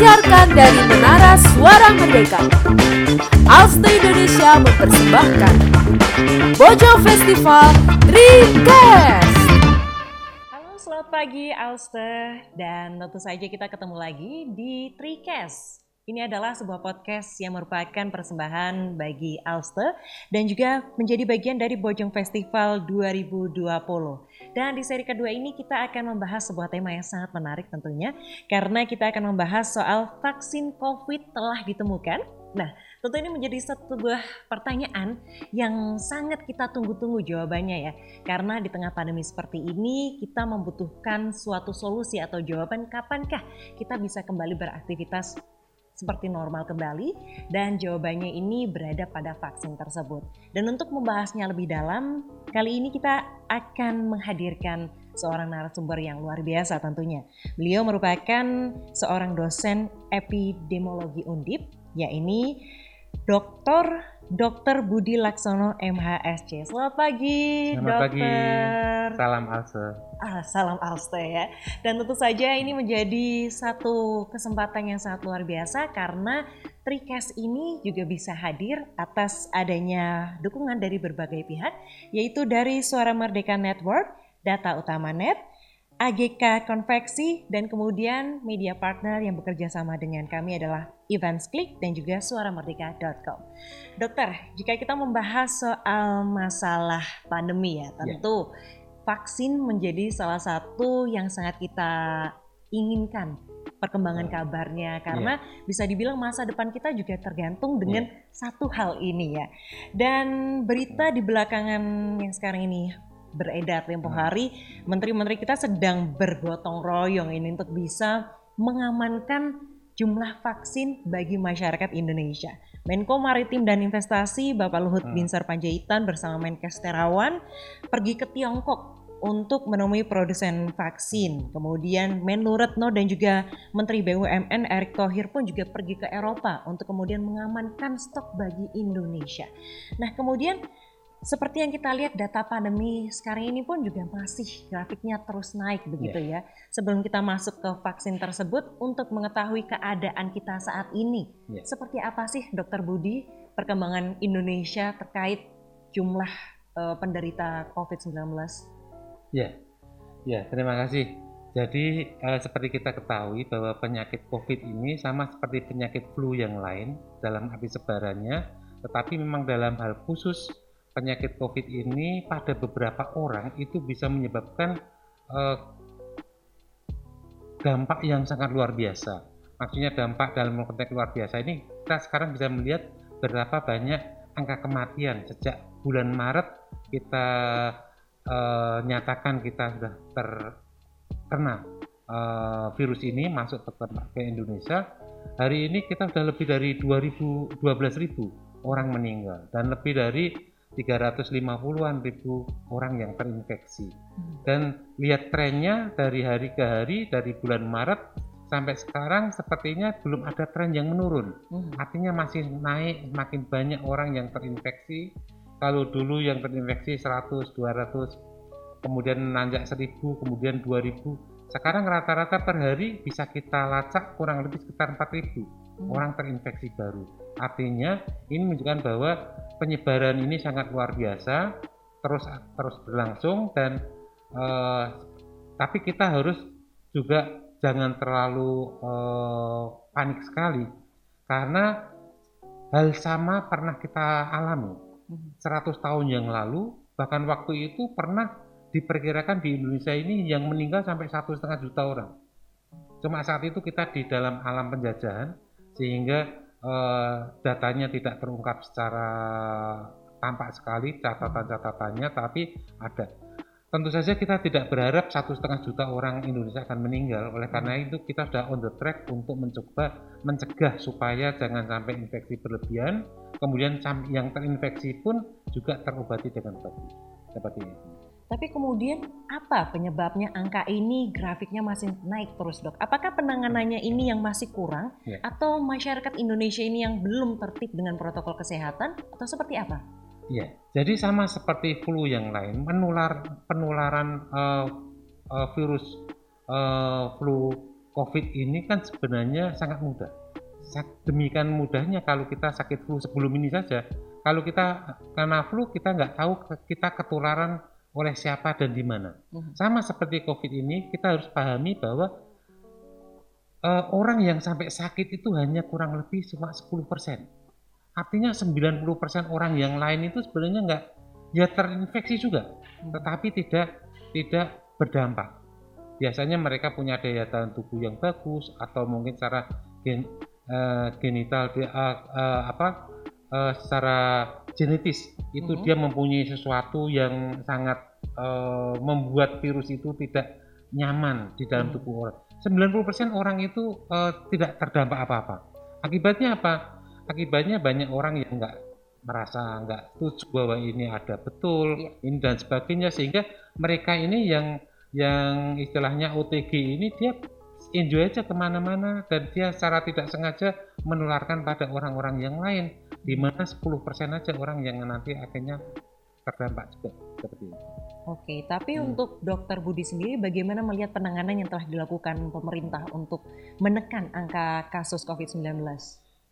Disiarkan dari Menara Suara Merdeka. Alste Indonesia mempersembahkan Bojo Festival Trikes. Halo, selamat pagi Alste dan tentu saja kita ketemu lagi di Trikes. Ini adalah sebuah podcast yang merupakan persembahan bagi Alste dan juga menjadi bagian dari Bojong Festival 2020. Dan di seri kedua ini kita akan membahas sebuah tema yang sangat menarik tentunya karena kita akan membahas soal vaksin COVID telah ditemukan. Nah, tentu ini menjadi sebuah pertanyaan yang sangat kita tunggu-tunggu jawabannya ya. Karena di tengah pandemi seperti ini kita membutuhkan suatu solusi atau jawaban kapankah kita bisa kembali beraktivitas seperti normal kembali dan jawabannya ini berada pada vaksin tersebut. Dan untuk membahasnya lebih dalam, kali ini kita akan menghadirkan seorang narasumber yang luar biasa tentunya. Beliau merupakan seorang dosen epidemiologi Undip, yakni Dr. Dr. Budi Laksono MHSC. Selamat pagi, Selamat dokter. pagi. Salam Alse. Ah, salam Alste ya. Dan tentu saja ini menjadi satu kesempatan yang sangat luar biasa karena Trikes ini juga bisa hadir atas adanya dukungan dari berbagai pihak, yaitu dari Suara Merdeka Network, Data Utama Net, AGK Konveksi, dan kemudian media partner yang bekerja sama dengan kami adalah Events Click dan juga suaramerdeka.com. Dokter, jika kita membahas soal masalah pandemi ya, tentu vaksin menjadi salah satu yang sangat kita inginkan perkembangan kabarnya karena bisa dibilang masa depan kita juga tergantung dengan satu hal ini ya. Dan berita di belakangan yang sekarang ini beredar tempo hari, menteri-menteri kita sedang bergotong royong ini untuk bisa mengamankan jumlah vaksin bagi masyarakat Indonesia. Menko Maritim dan Investasi Bapak Luhut Binsar Panjaitan bersama Menkes Terawan pergi ke Tiongkok untuk menemui produsen vaksin. Kemudian Menlu Retno dan juga Menteri BUMN Erick Thohir pun juga pergi ke Eropa untuk kemudian mengamankan stok bagi Indonesia. Nah, kemudian seperti yang kita lihat data pandemi sekarang ini pun juga masih grafiknya terus naik begitu ya. Sebelum kita masuk ke vaksin tersebut untuk mengetahui keadaan kita saat ini. Ya. Seperti apa sih Dokter Budi perkembangan Indonesia terkait jumlah eh, penderita COVID-19? Ya, ya terima kasih. Jadi eh, seperti kita ketahui bahwa penyakit COVID ini sama seperti penyakit flu yang lain dalam arti sebarannya, tetapi memang dalam hal khusus penyakit COVID ini pada beberapa orang itu bisa menyebabkan eh, dampak yang sangat luar biasa. Maksudnya dampak dalam konteks luar biasa ini kita sekarang bisa melihat berapa banyak angka kematian sejak bulan Maret kita eh, nyatakan kita sudah terkena eh, virus ini masuk ke, ke Indonesia. Hari ini kita sudah lebih dari 2000 12.000 orang meninggal dan lebih dari 350-an ribu orang yang terinfeksi. Dan lihat trennya dari hari ke hari dari bulan Maret sampai sekarang sepertinya belum ada tren yang menurun. Hmm. Artinya masih naik makin banyak orang yang terinfeksi. Kalau dulu yang terinfeksi 100, 200, kemudian nanjak 1000, kemudian 2000. Sekarang rata-rata per hari bisa kita lacak kurang lebih sekitar 4000 Hmm. orang terinfeksi baru. Artinya ini menunjukkan bahwa penyebaran ini sangat luar biasa, terus terus berlangsung dan eh, tapi kita harus juga jangan terlalu eh, panik sekali karena hal sama pernah kita alami Hmm. 100 tahun yang lalu bahkan waktu itu pernah diperkirakan di Indonesia ini yang meninggal sampai satu setengah juta orang cuma saat itu kita di dalam alam penjajahan sehingga eh, datanya tidak terungkap secara tampak sekali catatan-catatannya tapi ada. Tentu saja kita tidak berharap satu setengah juta orang Indonesia akan meninggal. Oleh karena itu kita sudah on the track untuk mencoba mencegah supaya jangan sampai infeksi berlebihan. Kemudian yang terinfeksi pun juga terobati dengan baik. Seperti itu Tapi kemudian apa penyebabnya angka ini grafiknya masih naik terus dok? Apakah penanganannya ini yang masih kurang Ya. atau masyarakat Indonesia ini yang belum tertib dengan protokol kesehatan atau seperti apa? Iya, jadi sama seperti flu yang lain, menular penularan eh, eh, virus eh, flu COVID ini kan sebenarnya sangat mudah. Demikian mudahnya kalau kita sakit flu sebelum ini saja, kalau kita kena flu kita nggak tahu kita ketularan oleh siapa dan di mana. Hmm. Sama seperti COVID ini, kita harus pahami bahwa uh, orang yang sampai sakit itu hanya kurang lebih cuma 10%. Artinya 90% orang yang lain itu sebenarnya nggak ya terinfeksi juga, hmm. tetapi tidak tidak berdampak. Biasanya mereka punya daya tahan tubuh yang bagus atau mungkin secara gen, uh, genital uh, uh, apa uh, secara genetis itu hmm. dia mempunyai sesuatu yang sangat uh, membuat virus itu tidak nyaman di dalam hmm. tubuh orang. 90% orang itu uh, tidak terdampak apa-apa. Akibatnya apa? Akibatnya banyak orang yang enggak merasa nggak setuju bahwa ini ada betul ya. ini dan sebagainya sehingga mereka ini yang yang istilahnya OTG ini dia enjoy aja ke mana-mana dan dia secara tidak sengaja menularkan pada orang-orang yang lain di mana 10% aja orang yang nanti akhirnya terdampak juga seperti itu. Oke, tapi hmm. untuk Dokter Budi sendiri bagaimana melihat penanganan yang telah dilakukan pemerintah untuk menekan angka kasus COVID-19?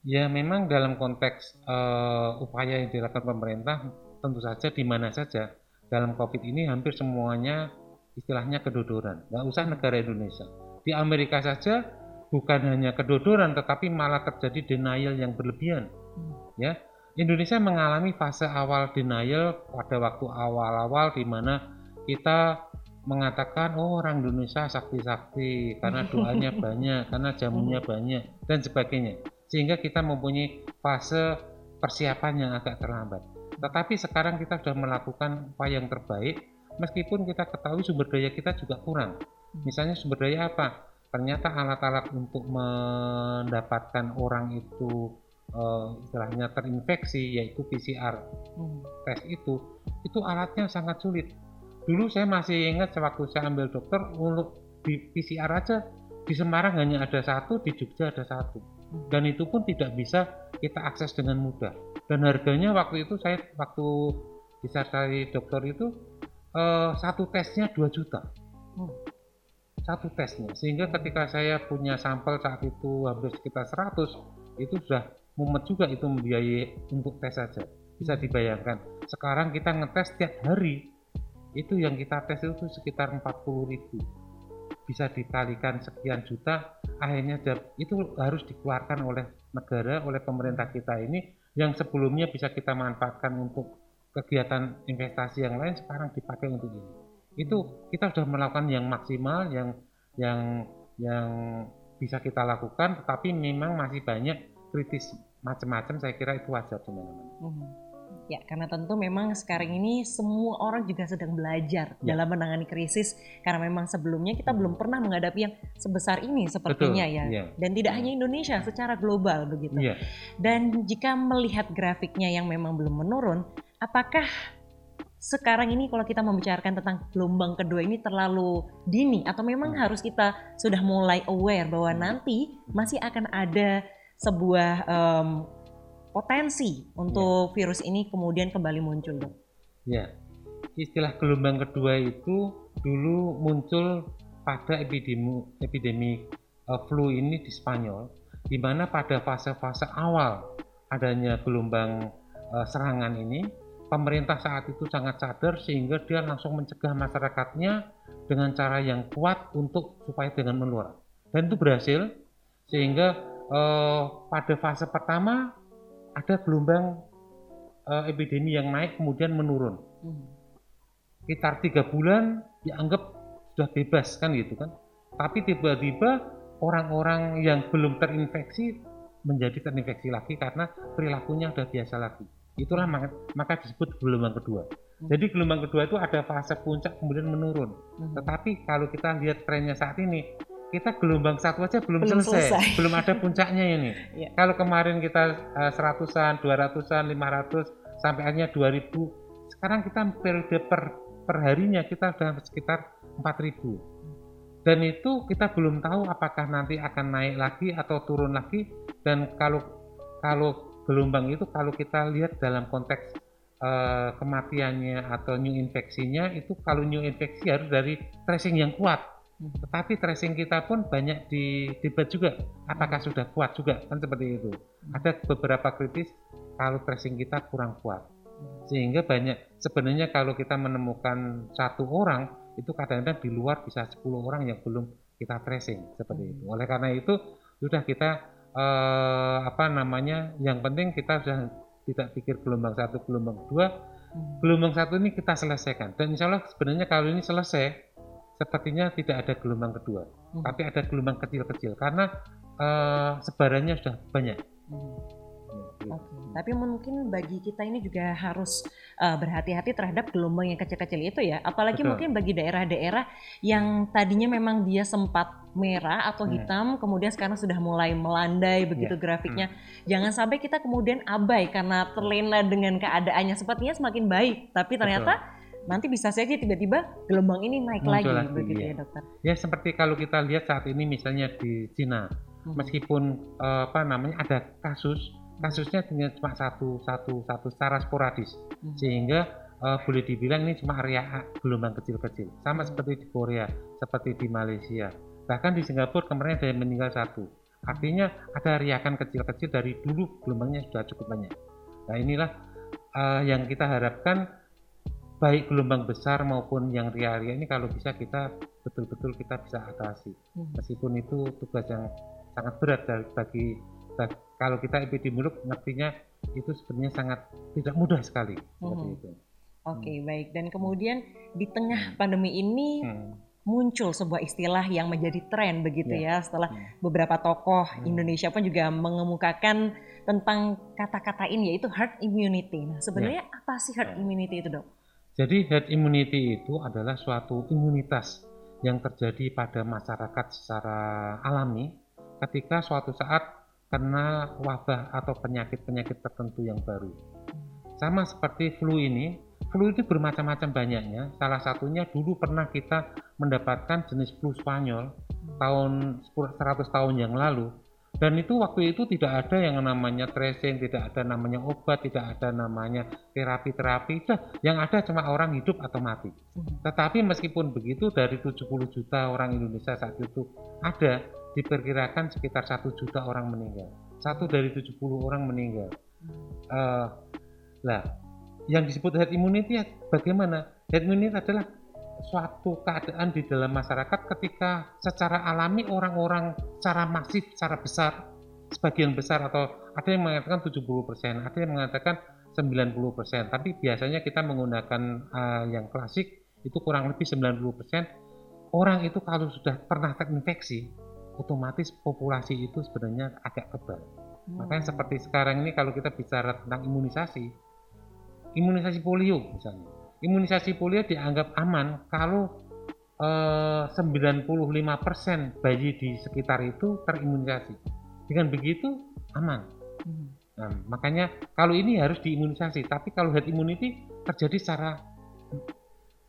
Ya, memang dalam konteks uh, upaya yang dilakukan pemerintah tentu saja di mana saja dalam COVID ini hampir semuanya istilahnya kedodoran. Nggak usah negara Indonesia. Di Amerika saja bukan hanya kedodoran, tetapi malah terjadi denial yang berlebihan. Hmm. Ya, Indonesia mengalami fase awal denial pada waktu awal-awal di mana kita mengatakan oh orang Indonesia sakti-sakti karena doanya banyak, karena jamunya banyak dan sebagainya. Sehingga kita mempunyai fase persiapan yang agak terlambat. Tetapi sekarang kita sudah melakukan upaya yang terbaik meskipun kita ketahui sumber daya kita juga kurang. Misalnya sumber daya apa? Ternyata alat-alat untuk mendapatkan orang itu uh, istilahnya terinfeksi yaitu PCR hmm. tes itu itu alatnya sangat sulit. Dulu saya masih ingat sewaktu saya ambil dokter untuk di PCR aja di Semarang hanya ada satu, di Jogja ada satu. Hmm. Dan itu pun tidak bisa kita akses dengan mudah. Dan harganya waktu itu saya waktu bisa cari dokter itu uh, satu tesnya 2 juta hmm. Satu tesnya. Sehingga ketika saya punya sampel saat itu hampir sekitar 100 itu sudah mumet juga itu membiayai untuk tes saja. Bisa dibayangkan. Sekarang kita ngetes tiap hari. Itu yang kita tes itu sekitar 40 ribu. Bisa dikalikan sekian juta akhirnya itu harus dikeluarkan oleh negara oleh pemerintah kita ini yang sebelumnya bisa kita manfaatkan untuk kegiatan investasi yang lain sekarang dipakai untuk ini. Itu kita sudah melakukan yang maksimal, yang yang yang bisa kita lakukan, tetapi memang masih banyak kritis macam-macam. Saya kira itu wajar teman-teman. Hmm. Ya, karena tentu memang sekarang ini semua orang juga sedang belajar ya. dalam menangani krisis karena memang sebelumnya kita belum pernah menghadapi yang sebesar ini sepertinya Betul. ya. ya. Dan tidak ya. hanya Indonesia, secara global begitu. Ya. Dan jika melihat grafiknya yang memang belum menurun, apakah sekarang ini kalau kita membicarakan tentang gelombang kedua ini terlalu dini atau memang hmm. harus kita sudah mulai aware bahwa nanti masih akan ada sebuah um, potensi untuk ya. virus ini kemudian kembali muncul dok? Ya, istilah gelombang kedua itu dulu muncul pada epidemi epidemi uh, flu ini di Spanyol, di mana pada fase-fase awal adanya gelombang uh, serangan ini pemerintah saat itu sangat sadar sehingga dia langsung mencegah masyarakatnya dengan cara yang kuat untuk supaya dengan meluar dan itu berhasil sehingga eh, pada fase pertama ada gelombang eh, epidemi yang naik kemudian menurun. Hmm. sekitar tiga bulan dianggap sudah bebas kan gitu kan. Tapi tiba-tiba orang-orang yang belum terinfeksi menjadi terinfeksi lagi karena perilakunya sudah biasa lagi itulah maka, maka disebut gelombang kedua. Hmm. Jadi gelombang kedua itu ada fase puncak kemudian menurun. Hmm. Tetapi kalau kita lihat trennya saat ini, kita gelombang satu aja belum, belum selesai. selesai, belum ada puncaknya ini. yeah. Kalau kemarin kita uh, seratusan, dua ratusan, lima ratus, sampai akhirnya dua ribu, sekarang kita periode per perharinya kita sudah sekitar empat ribu. Dan itu kita belum tahu apakah nanti akan naik lagi atau turun lagi. Dan kalau kalau gelombang itu kalau kita lihat dalam konteks uh, kematiannya atau new infeksinya itu kalau new infeksi harus dari tracing yang kuat. Tetapi tracing kita pun banyak di debat juga, apakah sudah kuat juga kan seperti itu. Ada beberapa kritis kalau tracing kita kurang kuat, sehingga banyak sebenarnya kalau kita menemukan satu orang itu kadang-kadang di luar bisa 10 orang yang belum kita tracing seperti itu. Oleh karena itu sudah kita eh, apa namanya, yang penting kita sudah tidak pikir gelombang satu, gelombang dua, Hmm. gelombang satu ini kita selesaikan dan insya Allah sebenarnya kalau ini selesai sepertinya tidak ada gelombang kedua Hmm. tapi ada gelombang kecil-kecil karena eh, sebarannya sudah banyak Hmm. Ya, Oke, tapi mungkin bagi kita ini juga harus uh, berhati-hati terhadap gelombang yang kecil-kecil itu ya. Apalagi Betul. mungkin bagi daerah-daerah yang tadinya memang dia sempat merah atau Hmm. hitam, kemudian sekarang sudah mulai melandai begitu Ya, grafiknya. Jangan sampai kita kemudian abai karena terlena dengan keadaannya sepertinya semakin baik, tapi ternyata nanti bisa saja tiba-tiba gelombang ini naik Muncul lagi, lagi, begitu iya. ya dokter. ya seperti kalau kita lihat saat ini misalnya di Cina Hmm. meskipun eh, apa namanya ada kasus kasusnya hanya cuma satu satu satu secara sporadis. Hmm. sehingga eh, boleh dibilang ini cuma area gelombang kecil-kecil. Sama seperti di Korea seperti di Malaysia. Bahkan di Singapura kemarin ada yang meninggal satu. Artinya ada riakan kecil-kecil dari dulu gelombangnya sudah cukup banyak. Nah inilah eh, yang kita harapkan baik gelombang besar maupun yang ria-ria ini kalau bisa kita betul-betul kita bisa atasi. Hmm. meskipun itu tugas yang sangat berat bagi bag- kalau kita epidemiolog ngertinya itu sebenarnya sangat tidak mudah sekali seperti Mhm. itu. Oke, baik. Dan kemudian di tengah pandemi ini Hmm. muncul sebuah istilah yang menjadi tren begitu ya setelah Hmm. beberapa tokoh Hmm. Indonesia pun juga mengemukakan tentang kata-kata ini yaitu herd immunity. Nah, sebenarnya apa sih herd Ya. immunity itu, Dok? Jadi herd immunity itu adalah suatu imunitas yang terjadi pada masyarakat secara alami ketika suatu saat kena wabah atau penyakit-penyakit tertentu yang baru. Sama seperti flu ini, flu itu bermacam-macam banyaknya. Salah satunya dulu pernah kita mendapatkan jenis flu Spanyol tahun 100 tahun yang lalu. Dan itu waktu itu tidak ada yang namanya tracing, tidak ada namanya obat, tidak ada namanya terapi-terapi. Yang ada cuma orang hidup atau mati. Hmm. Tetapi meskipun begitu dari 70 juta orang Indonesia saat itu ada diperkirakan sekitar satu juta orang meninggal. Satu dari 70 orang meninggal. Eh, lah, yang disebut herd immunity bagaimana? Herd immunity adalah suatu keadaan di dalam masyarakat ketika secara alami orang-orang secara masif, secara besar, sebagian besar atau ada yang mengatakan 70%, ada yang mengatakan 90%, tapi biasanya kita menggunakan eh, yang klasik itu kurang lebih 90%. Orang itu kalau sudah pernah terinfeksi, otomatis populasi itu sebenarnya agak kebal. Makanya seperti sekarang ini kalau kita bicara tentang imunisasi, imunisasi polio misalnya. Imunisasi polio dianggap aman kalau eh, 95% bayi di sekitar itu terimunisasi. Dengan begitu aman. Hmm. Nah, makanya kalau ini harus diimunisasi, tapi kalau herd immunity terjadi secara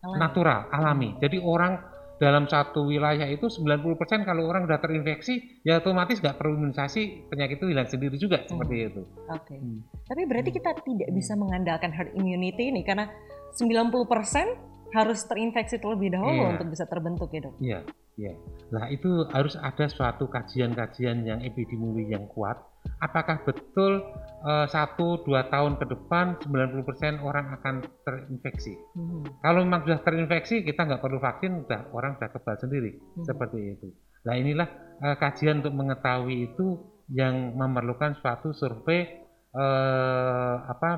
Alami. natural, alami. Jadi orang dalam satu wilayah itu 90% kalau orang sudah terinfeksi, ya otomatis nggak perlu imunisasi, penyakit itu hilang sendiri juga seperti itu. Oke. Hmm. Tapi berarti kita tidak bisa mengandalkan herd immunity ini karena 90% harus terinfeksi terlebih dahulu Iya. untuk bisa terbentuk ya, Dok. Iya, iya. Nah itu harus ada suatu kajian-kajian yang epidemiologi yang kuat. Apakah betul eh, satu dua tahun ke depan 90% orang akan terinfeksi? Hmm. Kalau memang sudah terinfeksi, kita nggak perlu vaksin, udah orang sudah kebal sendiri, Hmm. seperti itu. Nah inilah eh, kajian untuk mengetahui itu yang memerlukan suatu survei eh, apa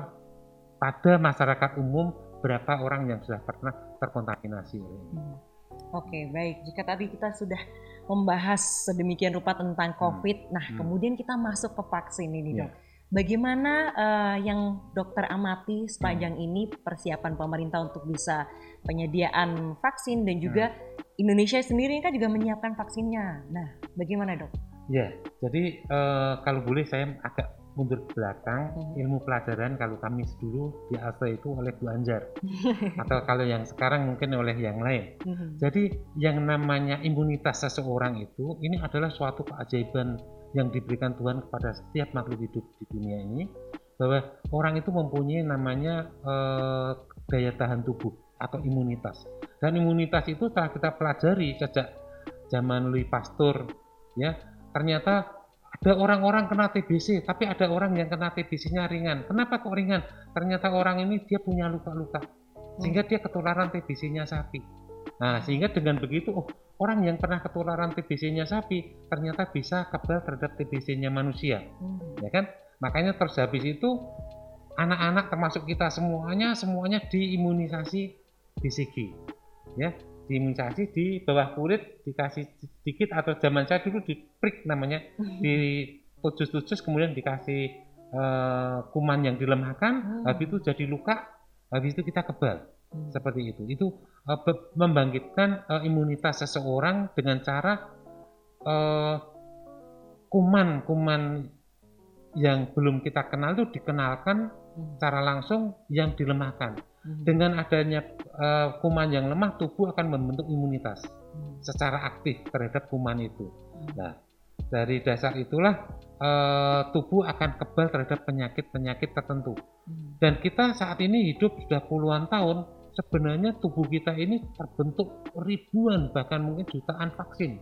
pada masyarakat umum berapa orang yang sudah pernah terkontaminasi oleh ini. Hmm. Oke, baik. Jika tadi kita sudah membahas sedemikian rupa tentang COVID, nah Hmm. kemudian kita masuk ke vaksin ini, Iya. dok. Bagaimana eh, yang dokter amati sepanjang ini persiapan pemerintah untuk bisa penyediaan vaksin dan juga Indonesia sendiri kan juga menyiapkan vaksinnya. Nah, bagaimana dok? Ya, jadi eh, kalau boleh saya agak mundur ke belakang Hmm. ilmu pelajaran kalau kami dulu di Alta itu oleh Bu Anjar atau kalau yang sekarang mungkin oleh yang lain. Hmm. Jadi yang namanya imunitas seseorang itu ini adalah suatu keajaiban yang diberikan Tuhan kepada setiap makhluk hidup di dunia ini bahwa orang itu mempunyai namanya eh, daya tahan tubuh atau imunitas dan imunitas itu telah kita pelajari sejak zaman Louis Pasteur ya ternyata ada orang-orang kena TBC tapi ada orang yang kena TBC-nya ringan. Kenapa kok ringan? Ternyata orang ini dia punya luka-luka sehingga dia ketularan TBC-nya sapi. Nah sehingga dengan begitu oh orang yang pernah ketularan TBC-nya sapi ternyata bisa kebal terhadap TBC-nya manusia. Hmm. ya kan? Makanya terus habis itu anak-anak termasuk kita semuanya semuanya diimunisasi BCG ya diimunisasi di bawah kulit dikasih sedikit atau zaman saya dulu di prick namanya di tutus-tutus kemudian dikasih eh, kuman yang dilemahkan Hmm. habis itu jadi luka habis itu kita kebal Hmm. seperti itu itu be- membangkitkan eh, imunitas seseorang dengan cara kuman-kuman yang belum kita kenal itu dikenalkan Hmm. secara langsung yang dilemahkan. Hmm. Dengan adanya eh, kuman yang lemah, tubuh akan membentuk imunitas Hmm. secara aktif terhadap kuman itu. Hmm. Nah, dari dasar itulah eh, tubuh akan kebal terhadap penyakit-penyakit tertentu. Hmm. Dan kita saat ini hidup sudah puluhan tahun, sebenarnya tubuh kita ini terbentuk ribuan bahkan mungkin jutaan vaksin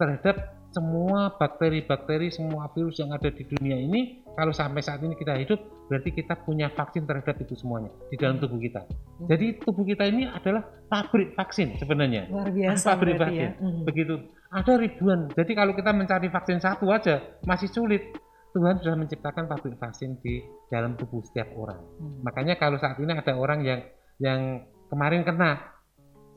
terhadap semua bakteri-bakteri, semua virus yang ada di dunia ini. Kalau sampai saat ini kita hidup, berarti kita punya vaksin terhadap itu semuanya di dalam tubuh kita. Jadi tubuh kita ini adalah pabrik vaksin sebenarnya. Luar biasa Pabrik berarti ya. vaksin. Hmm. Begitu. Ada ribuan. Jadi kalau kita mencari vaksin satu aja masih sulit. Tuhan sudah menciptakan pabrik vaksin di dalam tubuh setiap orang. Hmm. Makanya kalau saat ini ada orang yang yang kemarin kena,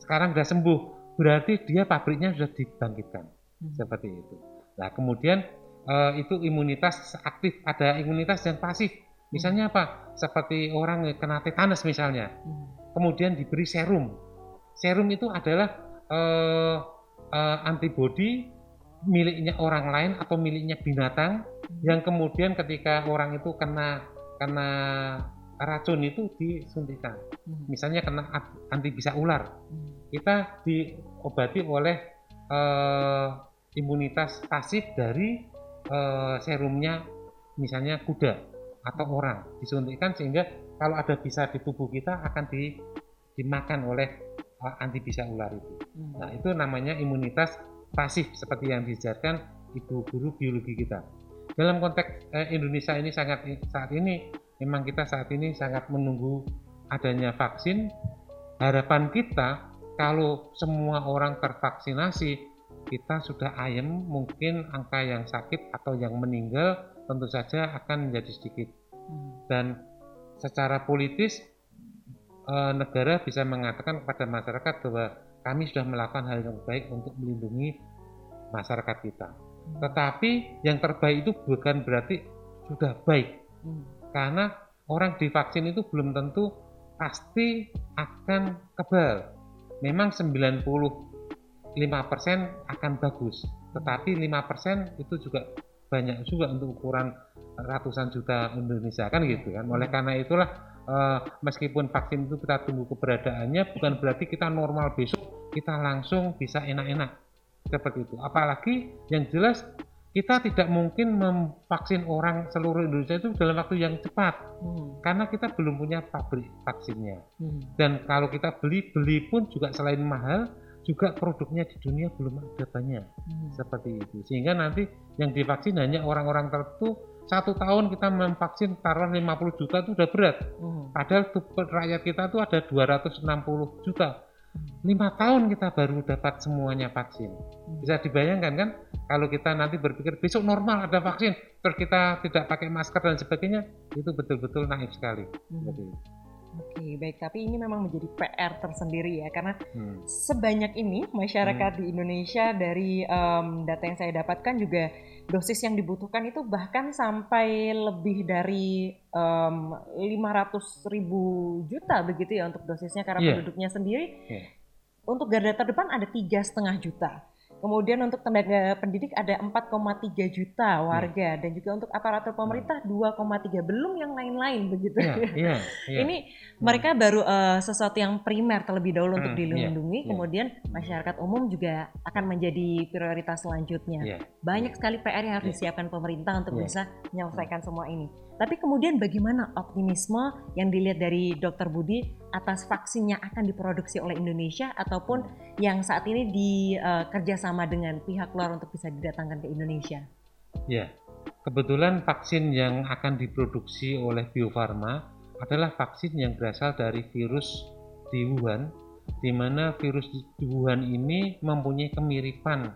sekarang sudah sembuh, berarti dia pabriknya sudah dibangkitkan Hmm. seperti itu. Nah kemudian eh, itu imunitas aktif, ada imunitas yang pasif. Misalnya apa? Seperti orang kena tetanus misalnya, Hmm. kemudian diberi serum. Serum itu adalah eh, eh, antibodi miliknya orang lain atau miliknya binatang yang kemudian ketika orang itu kena kena racun itu disuntikan. Hmm. Misalnya kena anti bisa ular, Hmm. kita diobati oleh eh, imunitas pasif dari eh, serumnya misalnya kuda atau orang disuntikkan sehingga kalau ada bisa di tubuh kita akan di, dimakan oleh eh, anti bisa ular itu. Hmm. Nah, itu namanya imunitas pasif seperti yang diajarkan ibu guru biologi kita. Dalam konteks eh, Indonesia ini sangat saat ini memang kita saat ini sangat menunggu adanya vaksin. Harapan kita kalau semua orang tervaksinasi, kita sudah ayem, mungkin angka yang sakit atau yang meninggal tentu saja akan menjadi sedikit. Hmm. Dan secara politis eh, negara bisa mengatakan kepada masyarakat bahwa kami sudah melakukan hal yang baik untuk melindungi masyarakat kita. Tetapi yang terbaik itu bukan berarti sudah baik, Hmm. karena orang divaksin itu belum tentu pasti akan kebal. Memang 95% akan bagus, tetapi 5% itu juga banyak juga untuk ukuran ratusan juta Indonesia kan gitu kan. Oleh karena itulah eh, meskipun vaksin itu kita tunggu keberadaannya bukan berarti kita normal besok kita langsung bisa enak-enak seperti itu. Apalagi yang jelas kita tidak mungkin memvaksin orang seluruh Indonesia itu dalam waktu yang cepat Hmm. karena kita belum punya pabrik vaksinnya. Hmm. Dan kalau kita beli beli pun juga selain mahal juga produknya di dunia belum ada banyak Hmm. seperti itu. Sehingga nanti yang divaksin hanya orang-orang tertentu satu tahun kita memvaksin taruhan 50 juta itu udah berat. Hmm. Padahal tuh rakyat kita tuh ada 260 juta. Lima tahun kita baru dapat semuanya vaksin. Bisa dibayangkan kan kalau kita nanti berpikir besok normal ada vaksin, terus kita tidak pakai masker dan sebagainya, itu betul-betul naif sekali. Hmm. Oke, baik. Tapi ini memang menjadi PR tersendiri ya, karena Hmm. sebanyak ini masyarakat di Indonesia dari em, data yang saya dapatkan juga dosis yang dibutuhkan itu bahkan sampai lebih dari em, 500 ribu juta begitu ya untuk dosisnya karena Iya. penduduknya sendiri. Iya. Untuk garda terdepan ada tiga setengah juta. Kemudian untuk tenaga pendidik ada 4,3 juta warga dan juga untuk aparatur pemerintah 2,3 belum yang lain-lain begitu. Iya, iya, iya. Ini mereka baru eh, sesuatu yang primer terlebih dahulu untuk Hmm, dilindungi, iya, iya. kemudian masyarakat umum juga akan menjadi prioritas selanjutnya. Iya. Banyak sekali PR yang harus disiapkan pemerintah untuk Iya. bisa menyelesaikan semua ini. Tapi kemudian bagaimana optimisme yang dilihat dari Dr. Budi atas vaksin yang akan diproduksi oleh Indonesia ataupun yang saat ini dikerjasama dengan pihak luar untuk bisa didatangkan ke Indonesia? Ya, kebetulan vaksin yang akan diproduksi oleh Bio Farma adalah vaksin yang berasal dari virus di Wuhan, di mana virus di Wuhan ini mempunyai kemiripan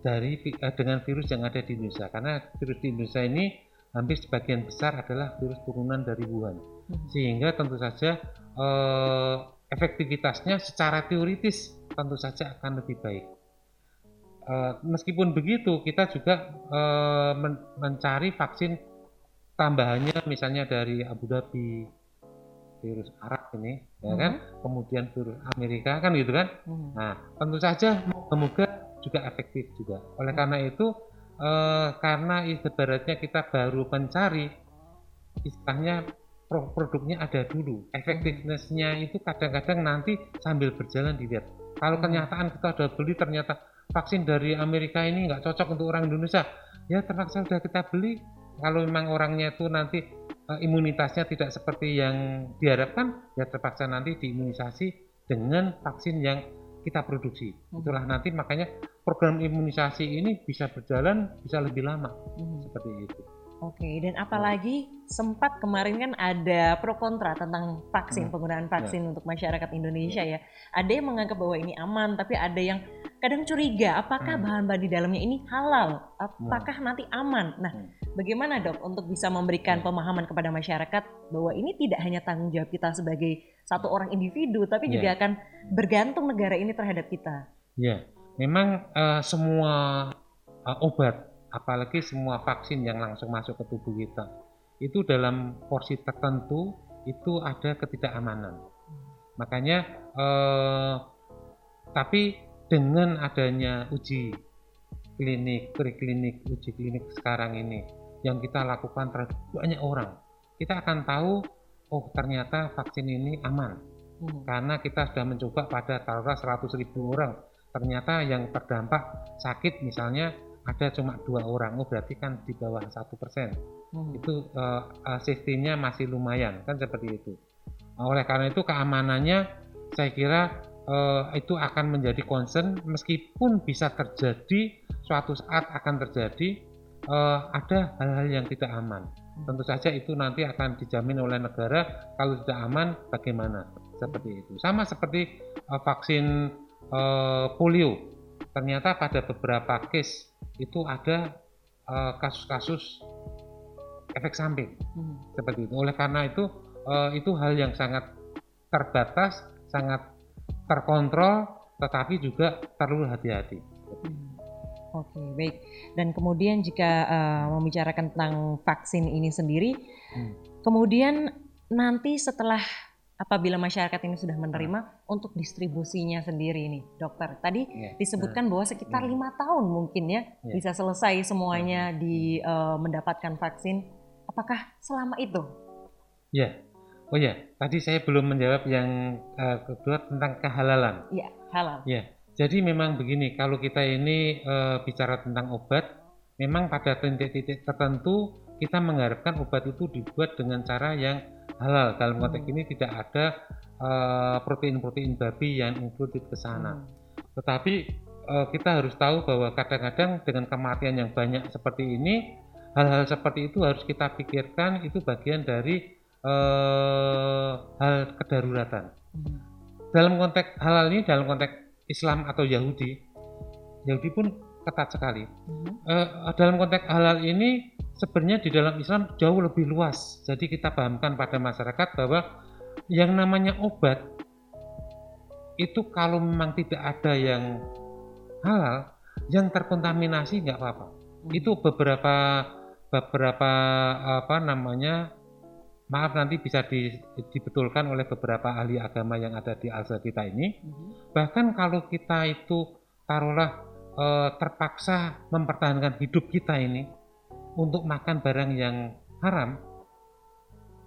dari eh, dengan virus yang ada di Indonesia karena virus di Indonesia ini hampir sebagian besar adalah virus turunan dari Wuhan. Hmm. Sehingga tentu saja eh, efektivitasnya secara teoritis tentu saja akan lebih baik. Eh, meskipun begitu, kita juga eh, men mencari vaksin tambahannya misalnya dari Abu Dhabi, virus Arab ini, ya kan? Hmm. Kemudian virus Amerika kan gitu kan? Hmm. Nah, tentu saja semoga juga efektif juga. Oleh karena itu eh, karena ibaratnya kita baru mencari istilahnya produknya ada dulu. Efektifnya itu kadang-kadang nanti sambil berjalan dilihat. Kalau kenyataan kita sudah beli ternyata vaksin dari Amerika ini nggak cocok untuk orang Indonesia ya terpaksa sudah kita beli. Kalau memang orangnya itu nanti uh, imunitasnya tidak seperti yang diharapkan ya terpaksa nanti diimunisasi dengan vaksin yang kita produksi. Hmm. Itulah nanti makanya program imunisasi ini bisa berjalan bisa lebih lama hmm. seperti itu. Oke, dan apalagi sempat kemarin kan ada pro kontra tentang vaksin, hmm. penggunaan vaksin ya. untuk masyarakat Indonesia ya. Ada yang menganggap bahwa ini aman, tapi ada yang kadang curiga apakah hmm. bahan-bahan di dalamnya ini halal, apakah hmm. nanti aman. Nah, hmm. Bagaimana dok untuk bisa memberikan pemahaman kepada masyarakat bahwa ini tidak hanya tanggung jawab kita sebagai satu orang individu, tapi yeah. juga akan bergantung negara ini terhadap kita. Ya, memang uh, semua uh, obat apalagi semua vaksin yang langsung masuk ke tubuh kita itu dalam porsi tertentu itu ada ketidakamanan makanya eh, tapi dengan adanya uji klinik preklinik uji klinik sekarang ini yang kita lakukan terhadap banyak orang kita akan tahu oh ternyata vaksin ini aman hmm. karena kita sudah mencoba pada taruhlah 100 ribu orang ternyata yang terdampak sakit misalnya ada cuma dua orang, oh berarti kan di bawah satu persen. Hmm. Itu uh, uh, safety-nya masih lumayan, kan seperti itu. Nah, oleh karena itu keamanannya, saya kira uh, itu akan menjadi concern, meskipun bisa terjadi suatu saat akan terjadi uh, ada hal-hal yang tidak aman. Tentu saja itu nanti akan dijamin oleh negara. Kalau tidak aman, bagaimana? Seperti itu. Sama seperti uh, vaksin uh, polio ternyata pada beberapa case itu ada kasus-kasus uh, efek samping hmm. seperti itu. Oleh karena itu uh, itu hal yang sangat terbatas, sangat terkontrol, tetapi juga perlu hati-hati. Hmm. Oke, okay, baik. Dan kemudian jika uh, membicarakan tentang vaksin ini sendiri, hmm. kemudian nanti setelah apabila masyarakat ini sudah menerima hmm. untuk distribusinya sendiri ini, dokter. Tadi yeah. disebutkan hmm. bahwa sekitar hmm. lima tahun mungkin ya yeah. bisa selesai semuanya hmm. di uh, mendapatkan vaksin. Apakah selama itu? Ya, yeah. oh ya, yeah. tadi saya belum menjawab yang uh, kedua tentang kehalalan. Iya, yeah, halal. Ya, yeah. Jadi memang begini, kalau kita ini uh, bicara tentang obat, memang pada titik-titik tertentu kita mengharapkan obat itu dibuat dengan cara yang halal dalam konteks hmm. ini tidak ada eh, protein-protein babi yang included ke sana. Hmm. Tetapi uh, kita harus tahu bahwa kadang-kadang dengan kematian yang banyak seperti ini, hal-hal seperti itu harus kita pikirkan itu bagian dari hal kedaruratan. Hmm. Dalam konteks halal ini, dalam konteks Islam atau Yahudi, Yahudi pun ketat sekali. Hmm. Uh, dalam konteks halal ini sebenarnya di dalam Islam jauh lebih luas. Jadi kita pahamkan pada masyarakat bahwa yang namanya obat itu kalau memang tidak ada yang halal, yang terkontaminasi nggak apa-apa. Hmm. Itu beberapa beberapa apa namanya maaf nanti bisa di, dibetulkan oleh beberapa ahli agama yang ada di al kita ini. Hmm. Bahkan kalau kita itu taruhlah e, terpaksa mempertahankan hidup kita ini untuk makan barang yang haram,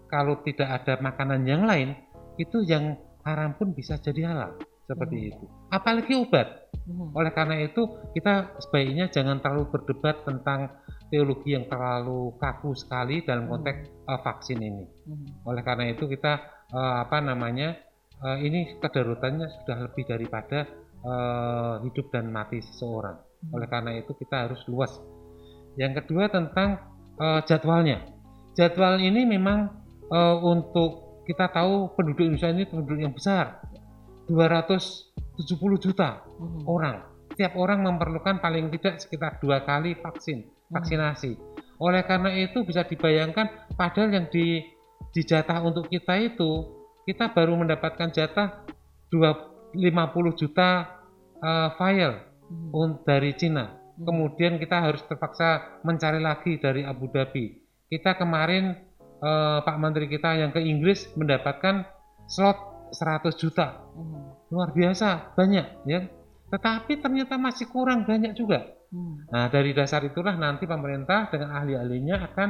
kalau tidak ada makanan yang lain, itu yang haram pun bisa jadi halal seperti hmm. itu. Apalagi obat. Hmm. Oleh karena itu kita sebaiknya jangan terlalu berdebat tentang teologi yang terlalu kaku sekali dalam konteks uh, vaksin ini. Mhm. Oleh karena itu kita uh, apa namanya uh, ini kedaruratannya sudah lebih daripada uh, hidup dan mati seseorang. Hmm. Oleh karena itu kita harus luas. Yang kedua tentang uh, jadwalnya. Jadwal ini memang uh, untuk kita tahu penduduk Indonesia ini penduduk yang besar, 270 juta Mhm. orang. Setiap orang memerlukan paling tidak sekitar dua kali vaksin, vaksinasi. Oleh karena itu bisa dibayangkan padahal yang di dijatah untuk kita itu kita baru mendapatkan jatah 2 50 juta eh, file un- dari Cina. Kemudian kita harus terpaksa mencari lagi dari Abu Dhabi. Kita kemarin eh, Pak Menteri kita yang ke Inggris mendapatkan slot 100 juta Mhm. luar biasa banyak ya tetapi ternyata masih kurang banyak juga Mhm. nah dari dasar itulah nanti pemerintah dengan ahli-ahlinya akan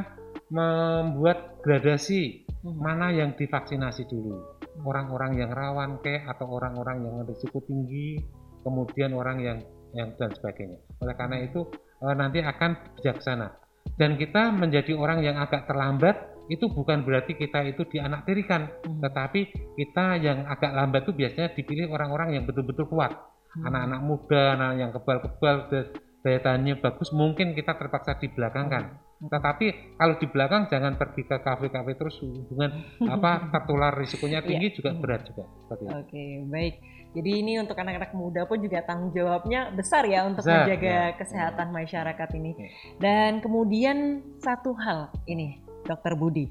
membuat gradasi Mhm. mana yang divaksinasi dulu orang-orang yang rawan ke atau orang-orang yang risiko tinggi kemudian orang yang yang dan sebagainya oleh karena itu eh, nanti akan bijaksana dan kita menjadi orang yang agak terlambat itu bukan berarti kita itu dianaktirikan Mhm. tetapi kita yang agak lambat itu biasanya dipilih orang-orang yang betul-betul kuat Mhm. anak-anak muda anak yang kebal-kebal daya tahannya bagus mungkin kita terpaksa dibelakangkan Hmm. tetapi kalau di belakang jangan pergi ke kafe-kafe terus hubungan apa tertular risikonya tinggi Iya. juga berat juga. Oke, baik. Jadi ini untuk anak-anak muda pun juga tanggung jawabnya besar ya untuk Besar, menjaga ya. kesehatan masyarakat ini. Ya. Dan kemudian satu hal ini, Dokter Budi,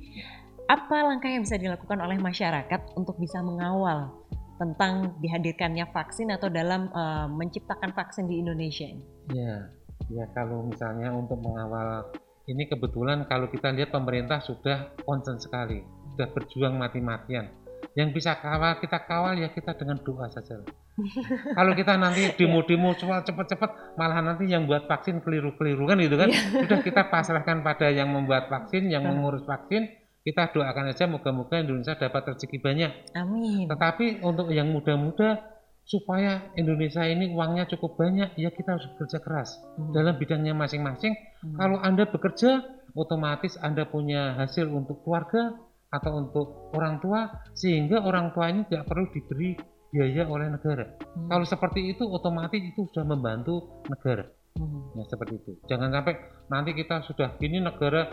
apa langkah yang bisa dilakukan oleh masyarakat untuk bisa mengawal tentang dihadirkannya vaksin atau dalam eh, menciptakan vaksin di Indonesia ini? Ya, ya kalau misalnya untuk mengawal ini kebetulan kalau kita lihat pemerintah sudah concern sekali, sudah berjuang mati-matian. Yang bisa kawal kita kawal ya kita dengan doa saja. kalau kita nanti demo-demo cepat-cepat malah nanti yang buat vaksin keliru-keliru kan gitu kan. Sudah kita pasrahkan pada yang membuat vaksin, yang mengurus vaksin, kita doakan aja moga-moga Indonesia dapat rezeki banyak. Amin. Tetapi untuk yang muda-muda supaya Indonesia ini uangnya cukup banyak, ya kita harus bekerja keras Hmm. dalam bidangnya masing-masing. Hmm. Kalau Anda bekerja, otomatis Anda punya hasil untuk keluarga atau untuk orang tua, sehingga orang tua ini tidak perlu diberi biaya oleh negara. Hmm. Kalau seperti itu, otomatis itu sudah membantu negara. Hmm. Ya seperti itu. Jangan sampai nanti kita sudah gini negara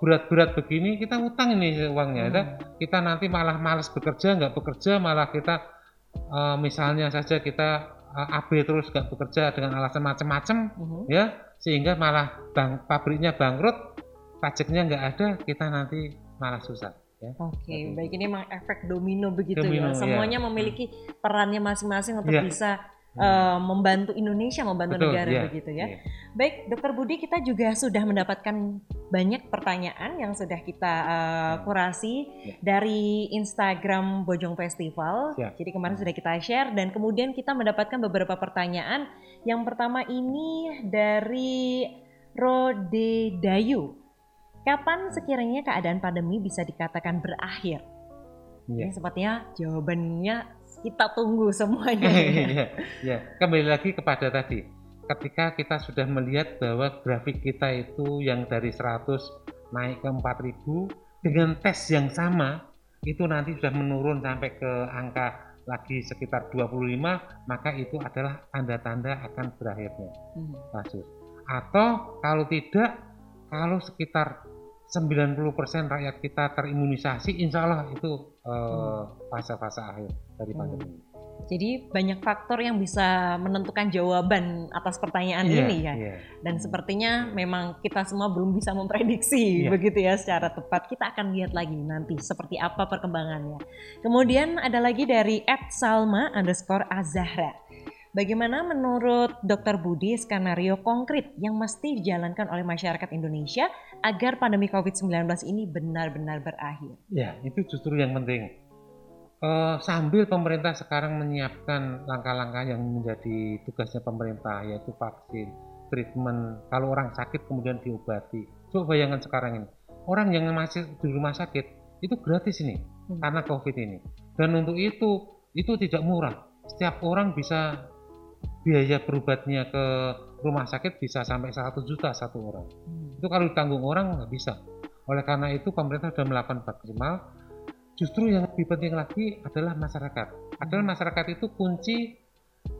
berat-berat begini, kita utang ini uangnya. Hmm. ya. Kita nanti malah malas bekerja, nggak bekerja, malah kita eh, misalnya saja kita eh, AB terus nggak bekerja dengan alasan macam-macam, Mhm. ya sehingga malah bang, pabriknya bangkrut, pajaknya nggak ada, kita nanti malah susah. Ya. Oke, Seperti baik ini memang efek domino begitu Domino, ya. ya. Semuanya memiliki perannya masing-masing untuk Iya. bisa Hmm. eh, membantu Indonesia, membantu Betul, negara iya, begitu ya. iya. Baik, Dokter Budi, kita juga sudah mendapatkan banyak pertanyaan yang sudah kita eh, kurasi Ya. dari Instagram Bojong Festival. Siap. Jadi kemarin sudah kita share dan kemudian kita mendapatkan beberapa pertanyaan. Yang pertama ini dari Rode Dayu. Kapan sekiranya keadaan pandemi bisa dikatakan berakhir? Iya. Ini sepertinya jawabannya kita tunggu semuanya. Iya, ya. Kembali lagi kepada tadi. Ketika kita sudah melihat bahwa grafik kita itu yang dari 100 naik ke 4000 dengan tes yang sama itu nanti sudah menurun sampai ke angka lagi sekitar 25 maka itu adalah tanda-tanda akan berakhirnya Hmm. kasus. Atau kalau tidak kalau sekitar 90% rakyat kita terimunisasi insya Allah itu eh, fase-fase akhir dari Hmm. pandemi ini. Jadi banyak faktor yang bisa menentukan jawaban atas pertanyaan Iya, ini ya. iya. Dan sepertinya memang kita semua belum bisa memprediksi Iya. begitu ya secara tepat. Kita akan lihat lagi nanti seperti apa perkembangannya. Kemudian ada lagi dari @salma underscore azahra. Bagaimana menurut Dr. Budi skenario konkret yang mesti dijalankan oleh masyarakat Indonesia agar pandemi COVID-19 ini benar-benar berakhir? Ya, itu justru yang penting. Eh, sambil pemerintah sekarang menyiapkan langkah-langkah yang menjadi tugasnya pemerintah, yaitu vaksin, treatment. Kalau orang sakit kemudian diobati. Coba bayangkan sekarang ini, orang yang masih di rumah sakit itu gratis ini Hmm. karena COVID ini. Dan untuk itu, itu tidak murah. Setiap orang bisa biaya berobatnya ke rumah sakit bisa sampai 100 juta satu orang. Hmm. Itu kalau ditanggung orang nggak bisa. Oleh karena itu pemerintah sudah melakukan maksimal. Justru yang lebih penting lagi adalah masyarakat. Adalah masyarakat itu kunci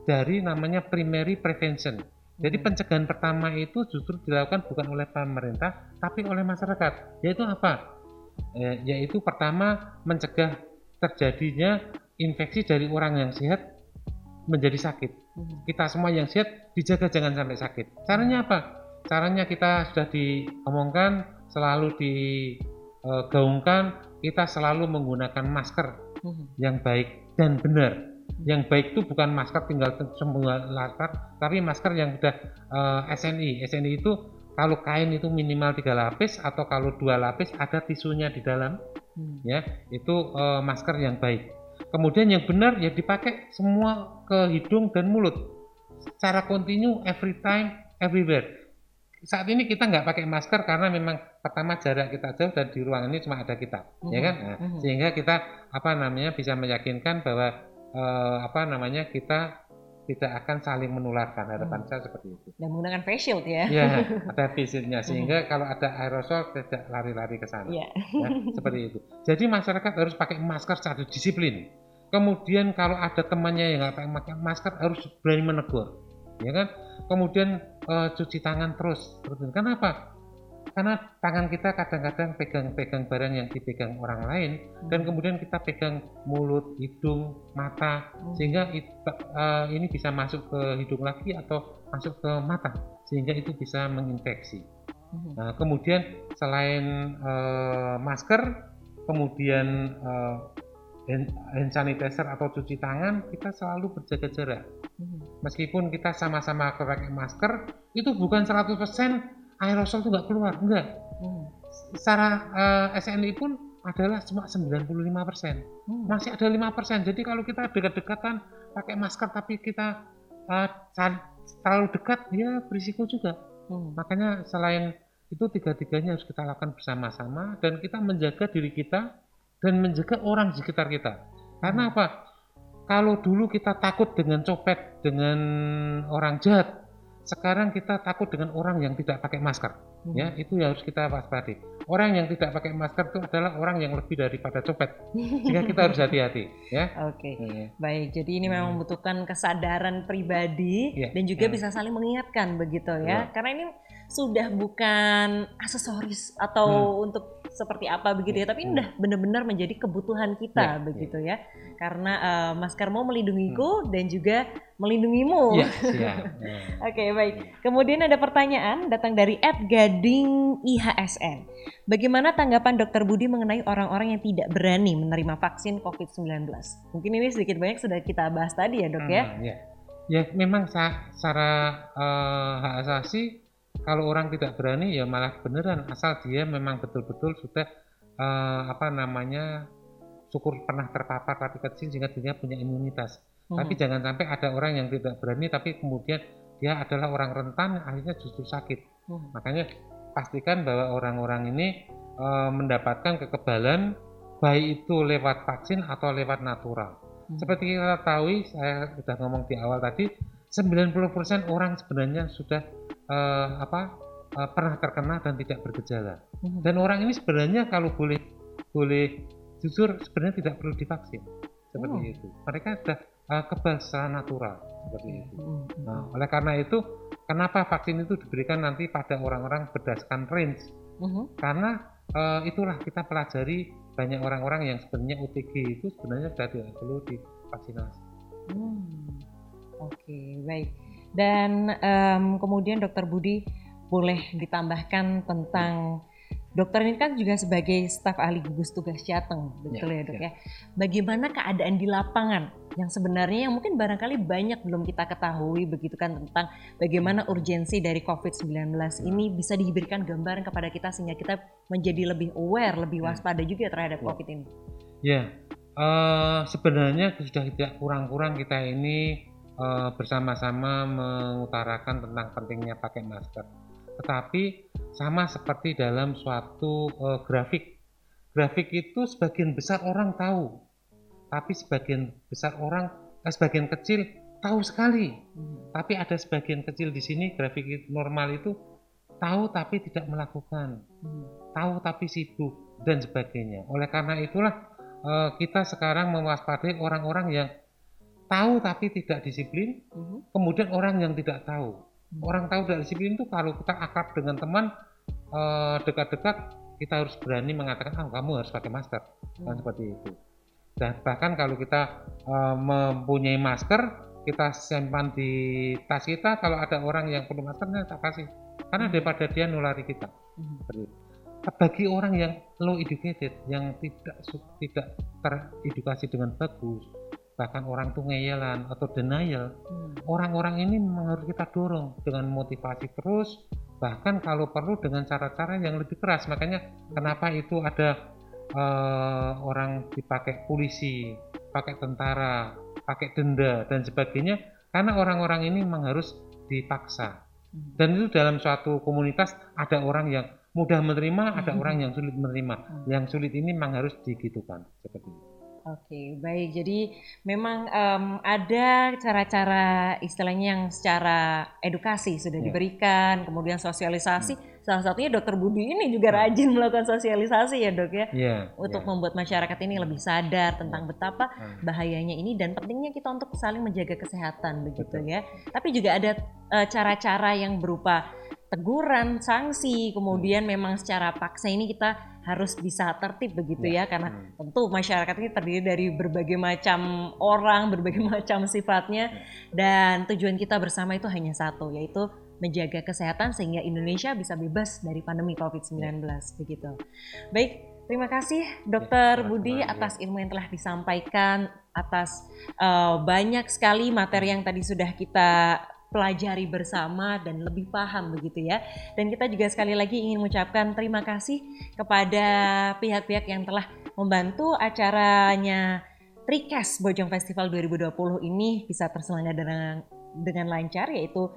dari namanya primary prevention. Jadi Hmm. pencegahan pertama itu justru dilakukan bukan oleh pemerintah, tapi oleh masyarakat. Yaitu apa? Eh, yaitu pertama mencegah terjadinya infeksi dari orang yang sehat menjadi sakit. Hmm. Kita semua yang sehat dijaga jangan sampai sakit. Caranya apa? Caranya kita sudah diomongkan, selalu digaungkan, kita selalu menggunakan masker Hmm. yang baik dan benar. Yang baik itu bukan masker tinggal semua latar, tapi masker yang sudah eh, SNI. SNI itu kalau kain itu minimal tiga lapis atau kalau dua lapis ada tisunya di dalam, Hmm. ya itu eh, masker yang baik. Kemudian yang benar ya dipakai semua ke hidung dan mulut, secara kontinu, every time, everywhere. Saat ini kita nggak pakai masker karena memang pertama jarak kita jauh dan di ruangan ini cuma ada kita, ya kan? Nah, Mhm. sehingga kita apa namanya bisa meyakinkan bahwa eh, apa namanya kita tidak akan saling menularkan harapan saya seperti itu. Dan menggunakan face shield ya. Ya, ada visitnya sehingga kalau ada aerosol tidak lari-lari ke sana. Iya. Ya, seperti itu. Jadi masyarakat harus pakai masker secara disiplin. Kemudian kalau ada temannya yang nggak pakai masker harus berani menegur, ya kan? Kemudian eh, cuci tangan terus. Kenapa? Karena tangan kita kadang-kadang pegang-pegang barang yang dipegang orang lain dan kemudian kita pegang mulut, hidung, mata Hmm. sehingga it- eh, ini bisa masuk ke hidung lagi atau masuk ke mata sehingga itu bisa menginfeksi. Hmm. Nah, kemudian selain eh, masker, kemudian hand, hand sanitizer atau cuci tangan, kita selalu berjaga jarak. Hmm. Meskipun kita sama-sama pakai masker, itu bukan 100% aerosol itu nggak keluar, enggak. Hmm. Secara eh, SNI pun adalah cuma 95%. Hmm. Masih ada 5%. Jadi kalau kita dekat-dekatan pakai masker tapi kita sal- terlalu dekat, ya berisiko juga. Hmm. Makanya selain itu tiga-tiganya harus kita lakukan bersama-sama dan kita menjaga diri kita dan menjaga orang di sekitar kita. Karena apa? Kalau dulu kita takut dengan copet, dengan orang jahat, sekarang kita takut dengan orang yang tidak pakai masker. Hmm. Ya, itu yang harus kita waspadai. Orang yang tidak pakai masker itu adalah orang yang lebih daripada copet. Sehingga kita harus hati-hati, ya. Oke. Iya. Baik, jadi ini memang Hmm. membutuhkan kesadaran pribadi Iya, dan juga iya. bisa saling mengingatkan begitu ya. Iya. Karena ini sudah bukan aksesoris atau untuk seperti apa begitu ya, tapi ini Hmm. udah benar-benar menjadi kebutuhan kita Iya, begitu ya. Karena eh, maskermu melindungiku dan juga melindungimu. Hmm. Siap. Ya. Oke, baik. Kemudian ada pertanyaan datang dari Ed Gading IHSN. Bagaimana tanggapan Dokter Budi mengenai orang-orang yang tidak berani menerima vaksin COVID-19? Mungkin ini sedikit banyak sudah kita bahas tadi ya, Dok ya. Hmm, ya. Ya, memang sa- secara eh, hak asasi kalau orang tidak berani ya malah beneran asal dia memang betul-betul sudah eh, apa namanya syukur pernah terpapar tapi kecil sehingga dia punya imunitas. Hmm. Tapi jangan sampai ada orang yang tidak berani tapi kemudian dia adalah orang rentan akhirnya justru sakit. Hmm. Makanya pastikan bahwa orang-orang ini eh, mendapatkan kekebalan baik itu lewat vaksin atau lewat natural. Hmm. Seperti kita tahu, saya sudah ngomong di awal tadi, 90% orang sebenarnya sudah eh, apa eh, pernah terkena dan tidak bergejala. Hmm. Dan orang ini sebenarnya kalau boleh boleh jujur sebenarnya tidak perlu divaksin seperti Oh. itu. Mereka sudah eh, kebal secara natural seperti itu. Hmm. Nah, oleh karena itu, kenapa vaksin itu diberikan nanti pada orang-orang berdasarkan range? Mhm. Karena eh, itulah kita pelajari banyak orang-orang yang sebenarnya OTG itu sebenarnya sudah tidak perlu divaksinasi. Hmm. Oke, baik. Dan em, kemudian Dokter Budi boleh ditambahkan tentang dokter ini kan juga sebagai staf ahli gugus tugas Jateng, betul ya, Ya, dok ya. ya. Bagaimana keadaan di lapangan yang sebenarnya yang mungkin barangkali banyak belum kita ketahui begitu kan tentang bagaimana urgensi dari COVID-19 ini bisa diberikan gambaran kepada kita sehingga kita menjadi lebih aware, lebih Ya. waspada juga terhadap Ya. COVID ini. Ya, eh, sebenarnya sudah tidak kurang-kurang kita ini eh, bersama-sama mengutarakan tentang pentingnya pakai masker. Tetapi sama seperti dalam suatu eh, grafik, grafik itu sebagian besar orang tahu, tapi sebagian besar orang, eh, sebagian kecil tahu sekali. Hmm. Tapi ada sebagian kecil di sini grafik normal itu tahu tapi tidak melakukan, Hmm. tahu tapi sibuk dan sebagainya. Oleh karena itulah eh, kita sekarang mewaspadai orang-orang yang tahu tapi tidak disiplin, Mhm. kemudian orang yang tidak tahu. Hmm. Orang tahu tidak disiplin itu kalau kita akrab dengan teman eh, dekat-dekat kita harus berani mengatakan ah kamu harus pakai masker kan Hmm. seperti itu. Dan bahkan kalau kita eh, mempunyai masker kita simpan di tas kita kalau ada orang yang perlu maskernya tak kasih karena daripada dia nulari kita seperti itu. bagi orang yang low educated yang tidak tidak teredukasi dengan bagus bahkan orang tuh ngeyelan atau denial Hmm. orang-orang ini memang harus kita dorong dengan motivasi terus bahkan kalau perlu dengan cara-cara yang lebih keras makanya kenapa itu ada eh, orang dipakai polisi pakai tentara pakai denda dan sebagainya karena orang-orang ini memang harus dipaksa Hmm. dan itu dalam suatu komunitas ada orang yang mudah menerima ada orang yang sulit menerima Hmm. yang sulit ini memang harus digitukan seperti itu Oke, baik. Jadi memang em, ada cara-cara istilahnya yang secara edukasi sudah Ya. diberikan, kemudian sosialisasi. Salah satunya Dokter Budi ini juga rajin melakukan sosialisasi ya dok ya, ya untuk ya. membuat masyarakat ini lebih sadar tentang betapa Hmm. bahayanya ini dan pentingnya kita untuk saling menjaga kesehatan begitu Betul. ya. Tapi juga ada eh, cara-cara yang berupa teguran, sanksi, kemudian memang secara paksa ini kita harus bisa tertib begitu ya, karena Hmm. tentu masyarakat ini terdiri dari berbagai macam orang, berbagai macam sifatnya dan tujuan kita bersama itu hanya satu yaitu menjaga kesehatan sehingga Indonesia bisa bebas dari pandemi COVID-19 begitu. Baik, terima kasih Dokter sama-sama, Budi ya. atas ilmu yang telah disampaikan, atas eh, banyak sekali materi yang tadi sudah kita pelajari bersama dan lebih paham begitu ya. Dan kita juga sekali lagi ingin mengucapkan terima kasih kepada pihak-pihak yang telah membantu acaranya Trikes Bojong Festival 2020 ini bisa terselenggara dengan dengan lancar yaitu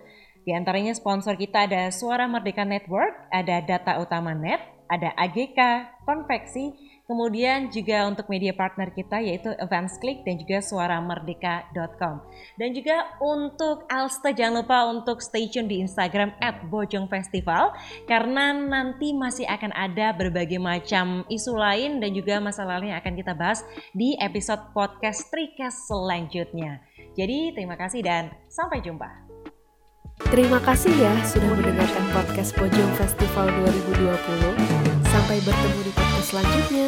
di antaranya sponsor kita ada Suara Merdeka Network, ada Data Utama Net, ada AGK, Konveksi, kemudian juga untuk media partner kita yaitu Events Click dan juga suaramerdeka.com. Dan juga untuk Alsta jangan lupa untuk stay tune di Instagram at Bojong Festival karena nanti masih akan ada berbagai macam isu lain dan juga masalah lain yang akan kita bahas di episode podcast Trikes selanjutnya. Jadi terima kasih dan sampai jumpa. Terima kasih ya sudah mendengarkan podcast Bojong Festival 2020. Sampai bertemu di podcast selanjutnya.